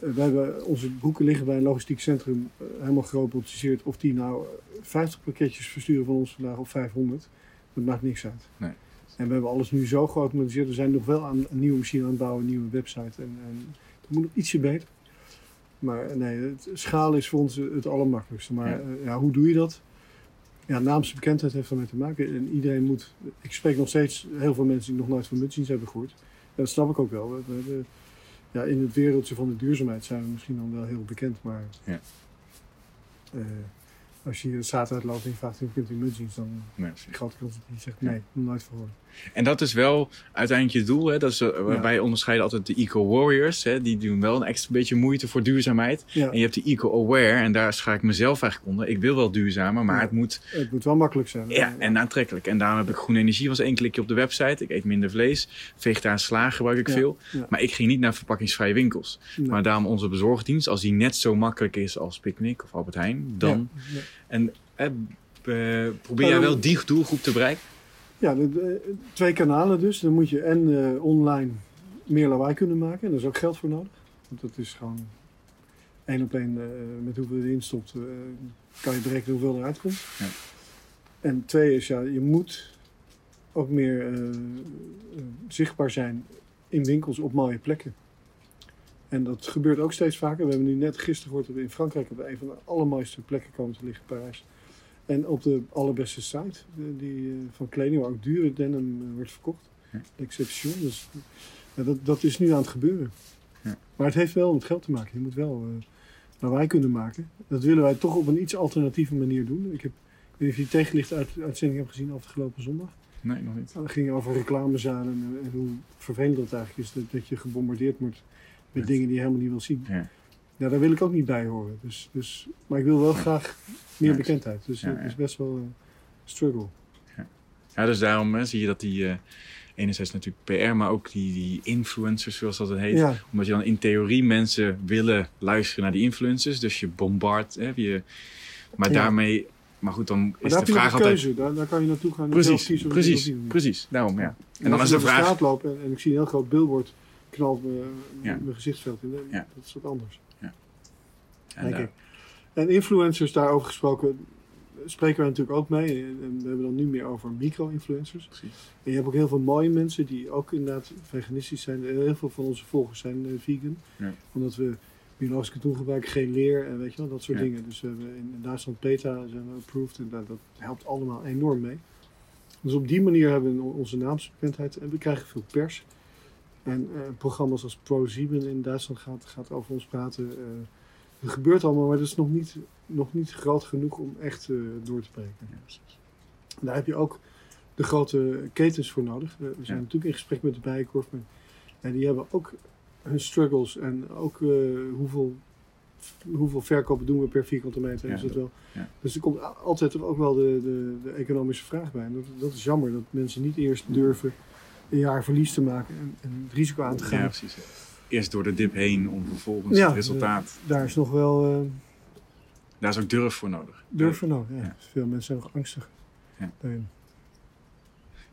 wij hebben onze broeken liggen bij een logistiek centrum helemaal gerobotiseerd. Of die nou eh, 50 pakketjes versturen van ons vandaag of 500, dat maakt niks uit. Nee. En we hebben alles nu zo geautomatiseerd. We zijn nog wel aan een nieuwe machine aan het bouwen, een nieuwe website. En, en het moet nog ietsje beter. Maar eh, nee, het schalen is voor ons eh, het allermakkelijkste. Maar Ja. ja. ja, hoe doe je dat? Ja, naamsbekendheid heeft ermee te maken. En iedereen moet... Ik spreek nog steeds heel veel mensen die nog nooit van Mutziens hebben gehoord. En dat snap ik ook wel. We, we hebben- ja, in het wereldje van de duurzaamheid zijn we misschien dan wel heel bekend. Maar Ja. eh, als je hier de straat uitloopt en je vraagt hoe kunt u Mutziens, dan Nee, grote kans dat hij zegt nee, nog nooit voor. En dat is wel uiteindelijk je doel. Hè? Dat is, eh, Ja. Wij onderscheiden altijd de eco-warriors. Hè? Die doen wel een extra beetje moeite voor duurzaamheid. Ja, En je hebt de eco-aware. En daar schaar ik mezelf eigenlijk onder. Ik wil wel duurzamer, maar Ja. het moet het moet wel makkelijk zijn. ja, en aantrekkelijk. En daarom heb ik groene energie. was één klikje op de website. Ik eet minder vlees. Vegetarisch sla gebruik ik veel. Maar ik ging niet naar verpakkingsvrije winkels. Nee. Maar daarom onze bezorgdienst. Als die net zo makkelijk is als Picnic of Albert Heijn. Dan. En eh, eh, probeer jij wel die doelgroep te bereiken? Ja, twee kanalen dus. Dan moet je en eh, online meer lawaai kunnen maken. En daar is ook geld voor nodig. Want dat is gewoon één op één eh, met hoeveel je erin stopt. eh, kan je berekenen hoeveel eruit komt. Ja. En twee is, ja, je moet ook meer zichtbaar zijn in winkels op mooie plekken. En dat gebeurt ook steeds vaker. We hebben nu net gisteren gehoord dat we in Frankrijk op een van de allermooiste plekken komen te liggen, Parijs. En op de allerbeste site eh, die, eh, van kleding, waar ook dure denim eh, wordt verkocht. Ja. Exception. Dus ja, dat, dat is nu aan het gebeuren. Ja. Maar het heeft wel met geld te maken. Je moet wel uh, lawaai kunnen maken. Dat willen wij toch op een iets alternatieve manier doen. Ik, heb, ik weet niet of je die tegenlicht uit, uitzending hebt gezien afgelopen zondag. Nee, nog niet. Nou, dat ging over reclamezaden en, en hoe vervelend dat eigenlijk is. Dat, dat je gebombardeerd wordt met Ja. dingen die je helemaal niet wil zien. Ja. Ja, daar wil ik ook niet bij horen. Dus, dus, maar ik wil wel graag meer bekendheid. Dus het ja. is best wel een struggle. Ja, dus daarom hè, zie je dat die... eh enerzijds natuurlijk PR, maar ook die, die influencers, zoals dat het heet. Ja, Omdat je dan in theorie mensen willen luisteren naar die influencers. Dus je bombard. Hè, je, maar Ja. daarmee... Maar goed, dan maar is daar de vraag altijd... keuze. Daar, daar kan je naartoe gaan. Precies, precies, precies. Daarom, ja. En, En dan als is ik de vraag... straat loop en, en ik zie een heel groot billboard knalt me Ja. mijn gezichtsveld in. Dat is wat anders. Denk ik. En influencers daarover gesproken. spreken we natuurlijk ook mee. En we hebben dan nu meer over micro-influencers. En je hebt ook heel veel mooie mensen die ook inderdaad veganistisch zijn. Heel veel van onze volgers zijn eh, vegan. Ja. Omdat we biologisch katoen gebruiken, geen leer en weet je wel, dat soort Ja. dingen. Dus we hebben in Duitsland PETA zijn we approved en dat, dat helpt allemaal enorm mee. Dus op die manier hebben we onze naamsbekendheid en we krijgen veel pers. En eh, programma's als ProSieben in Duitsland gaat, gaat over ons praten. Eh, het gebeurt allemaal, maar dat is nog niet, nog niet groot genoeg om echt eh, door te breken. Ja. En daar heb je ook de grote ketens voor nodig. Eh, we zijn Ja. natuurlijk in gesprek met de Bijenkorf. Maar ja, die hebben ook hun struggles. En ook eh, hoeveel, hoeveel verkopen doen we per vierkante meter. Is dat wel. Dus er komt altijd ook wel de, de, de economische vraag bij. En dat, dat is jammer dat mensen niet eerst durven een jaar verlies te maken en, en het risico aan te gaan. Ja, precies. Eerst door de dip heen om vervolgens Ja, het resultaat. Daar is nog wel eh, Daar is ook durf voor nodig. durf voor nodig. Ja. Ja. Veel mensen zijn nog angstig. Ja. daarin.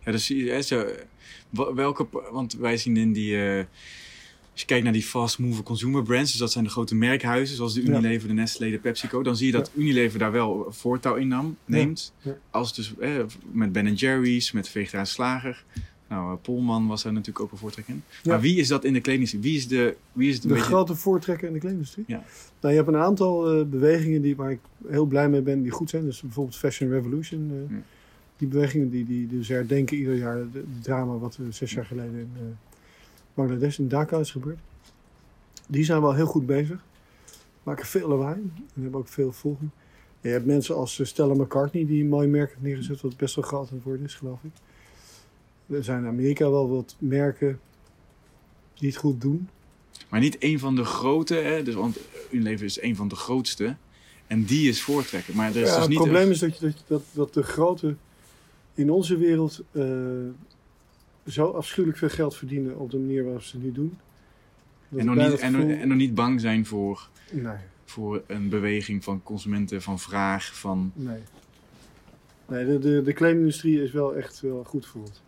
Ja, dus hè, zo, wa- welke, want wij zien in die, eh, als je kijkt naar die fast moving consumer brands, dus dat zijn de grote merkhuizen zoals de. Unilever, de Nestlé, de PepsiCo, dan zie je dat Unilever daar wel voortouw in nam, neemt. Als dus eh, met Ben Jerry's, met Vegetarisch Slager. Nou, eh, Polman was daar natuurlijk ook een voortrek in. Ja. Maar wie is dat in de kleding? Wie is de, wie is het een De beetje... grote voortrekker in de kledingindustrie? Ja. Nou, je hebt een aantal eh, bewegingen die, waar ik heel blij mee ben, die goed zijn. Dus bijvoorbeeld Fashion Revolution. eh, Ja. Die bewegingen die, die dus herdenken ieder jaar het drama wat zes jaar geleden in Bangladesh, in Dhaka is gebeurd. Die zijn wel heel goed bezig. Maken veel lawaai en hebben ook veel volging. Je hebt mensen als Stella McCartney die een mooi merk heeft neergezet, wat best wel groot aan het worden is, geloof ik. Er zijn in Amerika wel wat merken die het goed doen. Maar niet een van de grote, hè? Dus, want Unilever is een van de grootste. En die is voortrekken. Maar er is Ja, dus het niet... probleem een- is dat, je, dat, dat, dat de grote in onze wereld eh, zo afschuwelijk veel geld verdienen op de manier waarop ze het nu doen. En, nog niet, en, nog- gevoel- en nog niet bang zijn voor, Nee, voor een beweging van consumenten, van vraag, van... nee. Nee, de, de, de kledingindustrie is wel echt wel goed voeld.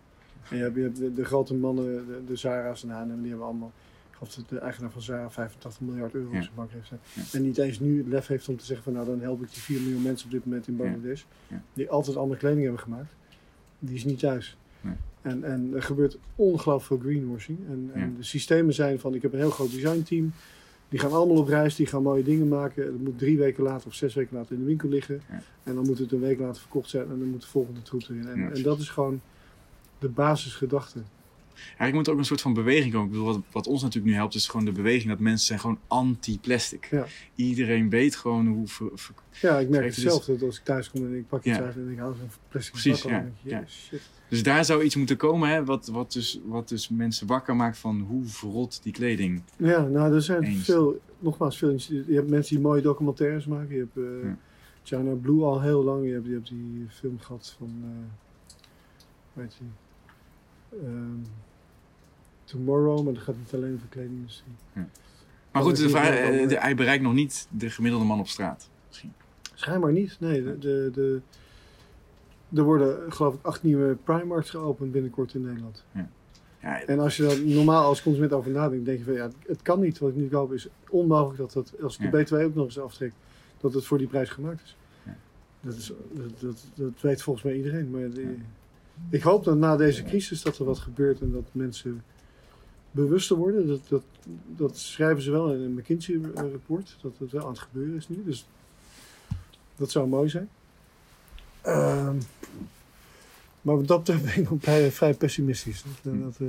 En je hebt, je hebt de, de grote mannen, de, de Zara's en H&M, die hebben allemaal... Ik geloof dat de eigenaar van Zara 85 miljard euro op zijn bank heeft. En niet eens nu het lef heeft om te zeggen van... nou, dan help ik die 4 miljoen mensen op dit moment in Bangladesh. Die altijd andere kleding hebben gemaakt. Die is niet thuis. Nee. En, en er gebeurt ongelooflijk veel greenwashing. En, en de systemen zijn van... Ik heb een heel groot designteam. Die gaan allemaal op reis. Die gaan mooie dingen maken. Het moet drie weken later of zes weken later in de winkel liggen. Ja. En dan moet het een week later verkocht zijn. En dan moet de volgende troep erin. En, Ja, en dat is gewoon de basisgedachte. Eigenlijk moet er ook een soort van beweging komen. Ik bedoel, wat, wat ons natuurlijk nu helpt, is gewoon de beweging dat mensen zijn gewoon anti-plastic. Ja. Iedereen weet gewoon hoe... ver- ver- Ja, ik merk het zelf. Dat als ik thuis kom en ik pak iets Ja. uit en ik hou zo'n plastic Precies, bak aan, ja, denk je, ja. "Yeah, shit. Dus daar zou iets moeten komen, hè, wat, wat, dus, wat dus mensen wakker maakt van hoe verrot die kleding. Ja, nou, er zijn Eens. veel, nogmaals, veel, je hebt mensen die mooie documentaires maken. Je hebt Ja. China Blue al heel lang. Je hebt, je hebt die film gehad van, eh hoe heet Ehm, Tomorrow, maar dat gaat niet alleen over kledingindustrie. Maar Dat goed, de vraag, eh, de- hij bereikt nog niet de gemiddelde man op straat. Misschien. Schijnbaar niet. Nee, de, de, de, er worden geloof ik acht nieuwe Primarks geopend binnenkort in Nederland. Ja, En als je daar normaal als consument over nadenkt, denk je van ja, het kan niet. Wat ik nu koop is onmogelijk dat dat, als ik de Ja. BTW ook nog eens aftrek, dat het voor die prijs gemaakt is. Ja. Dat, is dat, dat, dat weet volgens mij iedereen. Maar die- ik hoop dat na deze crisis dat er wat gebeurt en dat mensen bewuster worden. Dat, dat, dat schrijven ze wel in een McKinsey-rapport, dat het wel aan het gebeuren is nu. Dus dat zou mooi zijn. Ehm, maar wat dat betreft ben ik nog vrij, pessimistisch. Dat, dat, eh,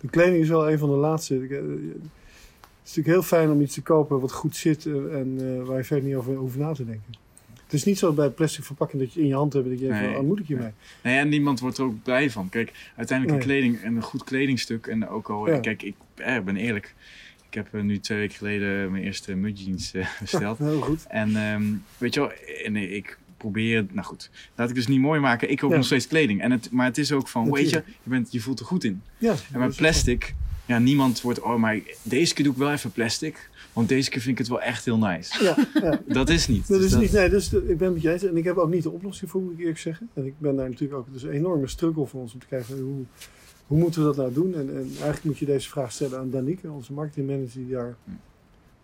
de kleding is wel een van de laatste. Eh, Het is natuurlijk heel fijn om iets te kopen wat goed zit en eh, waar je verder niet over hoeft na te denken. Het is niet zo bij plastic verpakking dat je in je hand hebt dat je Nee. van, oh, moet ik hiermee? Nee, en niemand wordt er ook blij van. Kijk, uiteindelijk een kleding en een goed kledingstuk. En ook al, Ja. kijk, ik eh, ben eerlijk. Ik heb eh, nu twee weken geleden mijn eerste mudjeans eh, [LAUGHS] besteld. Heel goed. En ehm, weet je wel, en ik probeer, nou goed, laat ik dus niet mooi maken. Ik koop Ja. nog steeds kleding. En het, maar het is ook van, weet je, je, bent, je voelt er goed in. Ja, En met plastic, ja, niemand wordt, oh, maar deze keer doe ik wel even plastic. Want deze keer vind ik het wel echt heel nice. Ja, ja. Dat is niet. Dat Dus is niet, nee, dus de- ik ben met je eens. En ik heb ook niet de oplossing voor, moet ik eerlijk zeggen. En ik ben daar natuurlijk ook, het is een enorme struggle voor ons om te kijken hoe, hoe moeten we dat nou doen. En, en eigenlijk moet je deze vraag stellen aan Danique, onze marketingmanager, die daar Hm.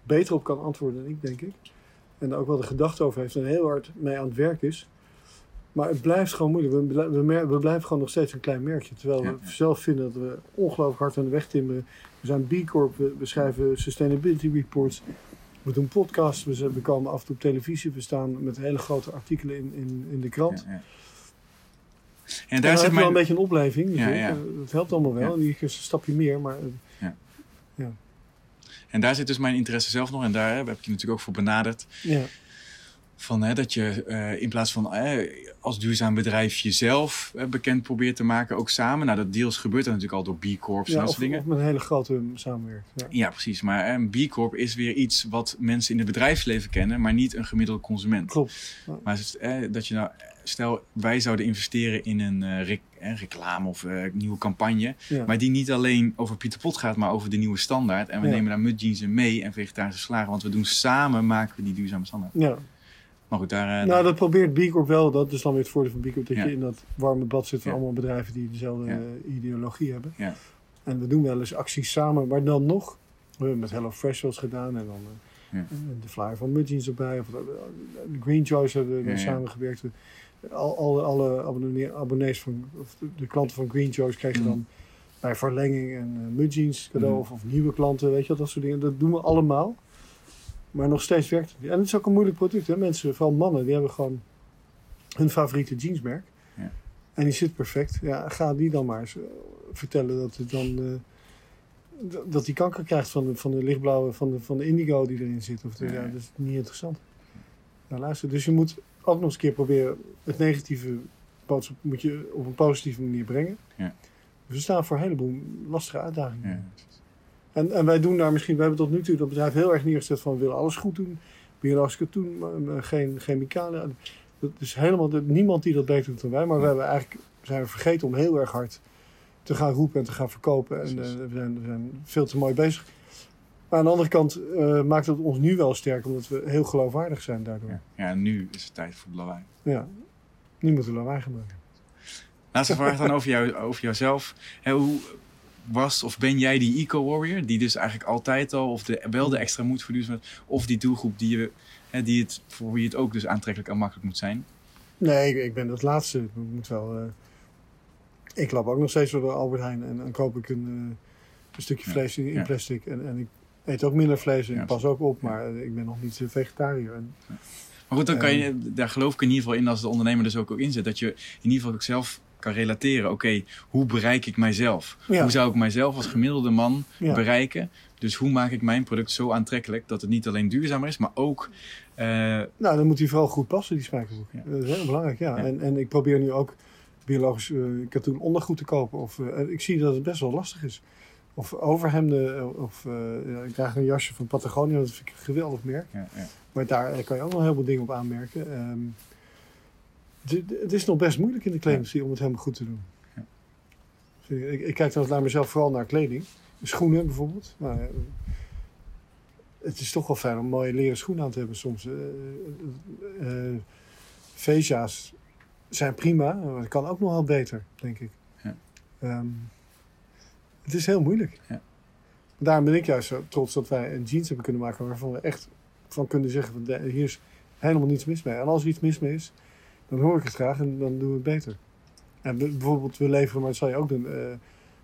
beter op kan antwoorden dan ik, denk ik. En daar ook wel de gedachte over heeft en heel hard mee aan het werk is. Maar het blijft gewoon moeilijk. We, we, we blijven gewoon nog steeds een klein merkje. Terwijl Ja, we zelf vinden dat we ongelooflijk hard aan de weg timmeren. We zijn B Corp, we, we schrijven sustainability reports. We doen podcasts, we, zijn- we komen af en toe op televisie. We staan met hele grote artikelen in, in, in de krant. Ja, ja. En daar zit je wel een mijn... beetje een opleving. Ja, natuurlijk. ja. Eh, Het helpt allemaal wel. Ja. En die keer een stapje meer. Maar eh, En daar zit dus mijn interesse zelf nog. En daar heb ik je natuurlijk ook voor benaderd. ja, Van, hè, dat je eh, in plaats van eh, als duurzaam bedrijf jezelf eh, bekend probeert te maken, ook samen. Nou, dat deels gebeurt dat natuurlijk al door B Corps en dat of, soort dingen. of met een hele grote samenwerking. Ja. Ja, precies. Maar een B Corp is weer iets wat mensen in het bedrijfsleven kennen, maar niet een gemiddelde consument. Klopt. Maar dat je nou, stel wij zouden investeren in een rec- reclame of nieuwe campagne, maar die niet alleen over Pieter Pot gaat, maar over de nieuwe standaard. En we nemen daar mudjeans in mee en vegetarische slagen, want we doen samen maken we die duurzame standaard. ja. Maar goed, daar. eh, Nou, dat probeert B Corp wel. Dat is dan weer het voordeel van B Corp. Dat Ja. je in dat warme bad zit van allemaal bedrijven die dezelfde eh, ideologie hebben. Ja. En we doen wel eens acties samen. Maar dan nog, we hebben met Hello Fresh wel eens gedaan. En dan eh, en de flyer van Mudjeans erbij. Of de, de Green Choice hebben we samengewerkt. We- Al, alle, alle abonnee- abonnees van, of de, klanten van Green Choice kregen Mm. dan bij verlenging een uh, Mudjeans cadeau. Mm. Of, of nieuwe klanten, weet je wel, dat soort dingen. Dat doen we allemaal. Maar nog steeds werkt het. En het is ook een moeilijk product. Hè? Mensen, vooral mannen, die hebben gewoon hun favoriete jeansmerk. Ja. En die zit perfect. Ja, ga die dan maar eens eh, vertellen dat het dan... eh, dat die kanker krijgt van de, van de lichtblauwe, van de, van de indigo die erin zit. Of de, Ja, ja, ja. dat is niet interessant. Nou, luister. Dus je moet ook nog eens een keer proberen het negatieve boodschap moet je op een positieve manier brengen. Ja. Dus we staan voor een heleboel lastige uitdagingen. En, en wij doen daar misschien, we hebben tot nu toe dat bedrijf heel erg neergezet van we willen alles goed doen. Biologisch katoen, geen chemicaliën. Dat is helemaal de- niemand die dat beter doet dan wij. Maar we hebben eigenlijk zijn we vergeten om heel erg hard te gaan roepen en te gaan verkopen. En eh, we, zijn, we zijn veel te mooi bezig. Maar aan de andere kant eh, maakt het ons nu wel sterk, omdat we heel geloofwaardig zijn daardoor. Ja. ja, nu is het tijd voor lawaai. Ja. Nu moeten we lawaai gaan maken. Laatste vraag dan over, jou, over jouzelf. Hè, hoe was of ben jij die eco-warrior, die dus eigenlijk altijd al, of de, wel de extra moed voor duurzaamheid, of die doelgroep die, je, hè, die het, voor wie het ook dus aantrekkelijk en makkelijk moet zijn? Nee, ik, ik ben het laatste. Ik moet wel. eh, ik loop ook nog steeds door de Albert Heijn en dan koop ik een, eh, een stukje Ja, vlees in, plastic. En, en ik eet ook minder vlees en Ja, ik pas ook op, maar ik ben nog niet eh, vegetariër. En, Maar goed, dan kan je, daar geloof ik in ieder geval in als de ondernemer dus ook, ook in zit. Dat je in ieder geval ook zelf kan relateren. Oké, hoe bereik ik mijzelf? Ja. Hoe zou ik mijzelf als gemiddelde man Ja. bereiken? Dus hoe maak ik mijn product zo aantrekkelijk dat het niet alleen duurzamer is, maar ook... eh, nou, dan moet die vooral goed passen, die spijkerbroek. Ja. Dat is heel belangrijk, ja. En, en ik probeer nu ook biologisch eh, katoen ondergoed te kopen. Of, eh, ik zie dat het best wel lastig is. Of overhemden, of ik draag een jasje van Patagonia, dat vind ik een geweldig merk. ja, ja. Maar daar kan je ook nog heel veel dingen op aanmerken. Ehm, het- is nog best moeilijk in de kledingindustrie om het helemaal goed te doen. Ja. Ik, ik kijk dan naar mezelf vooral naar kleding. Schoenen bijvoorbeeld. Nou, ja, het is toch wel fijn om mooie leren schoenen aan te hebben soms. Eh eh, eh, Veja's zijn prima, maar het kan ook nog wel beter, denk ik. Ja. Ehm, het is heel moeilijk. Ja. Daarom ben ik juist zo trots dat wij een jeans hebben kunnen maken waarvan we echt van kunnen zeggen: van, hier is helemaal niets mis mee. En als er iets mis mee is, dan hoor ik het graag en dan doen we het beter. En bijvoorbeeld, we leveren, maar dat zal je ook doen, eh,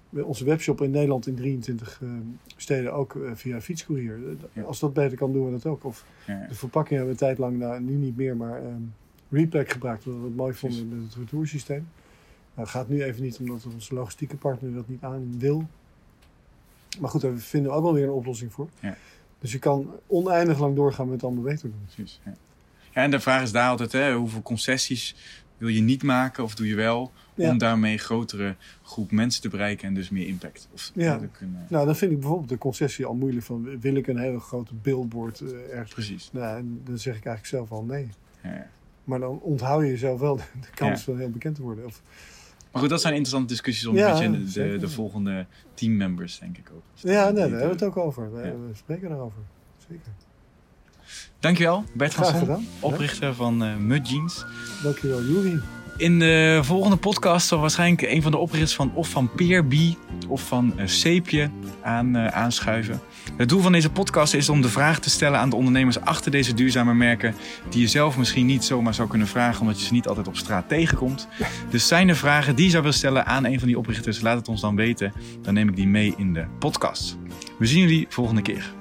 we- onze webshop in Nederland in 23 eh, steden ook eh, via fietscourier. Eh, Ja. Als dat beter kan, doen we dat ook. Of ja, de verpakking hebben we een tijd lang, nou, nu niet meer, maar ehm Repack gebruikt. Omdat we het mooi vonden met het retoursysteem. Nou, gaat nu even niet, omdat onze logistieke partner dat niet aan wil. Maar goed, daar vinden we ook wel weer een oplossing voor. Ja. Dus je kan oneindig lang doorgaan met het allemaal beter doen. Precies. Ja. Ja, en de vraag is daar altijd, hè, hoeveel concessies wil je niet maken of doe je wel Ja. om daarmee een grotere groep mensen te bereiken en dus meer impact? Of, Ja. hè, te kunnen, Nou, dan vind ik bijvoorbeeld de concessie al moeilijk. Van, wil ik een hele grote billboard eh, ergens? Precies. Nou, en dan zeg ik eigenlijk zelf al nee. Ja. Maar dan onthoud je jezelf wel de, kans van heel bekend te worden. Of, Maar goed, dat zijn interessante discussies om Ja, een beetje de, de, de volgende teammembers, denk ik ook. ja, nee, daar hebben we het ook over. We, spreken daarover. Zeker. Dankjewel, Bert Gasson, oprichter van eh Mud Jeans. Dankjewel, Juri. In de volgende podcast zal waarschijnlijk een van de oprichters van of van Peerbee of van uh, Seepje aan, uh, aanschuiven. Het doel van deze podcast is om de vraag te stellen aan de ondernemers achter deze duurzame merken, die je zelf misschien niet zomaar zou kunnen vragen, omdat je ze niet altijd op straat tegenkomt. Dus zijn er vragen die je zou willen stellen aan een van die oprichters, laat het ons dan weten. Dan neem ik die mee in de podcast. We zien jullie volgende keer.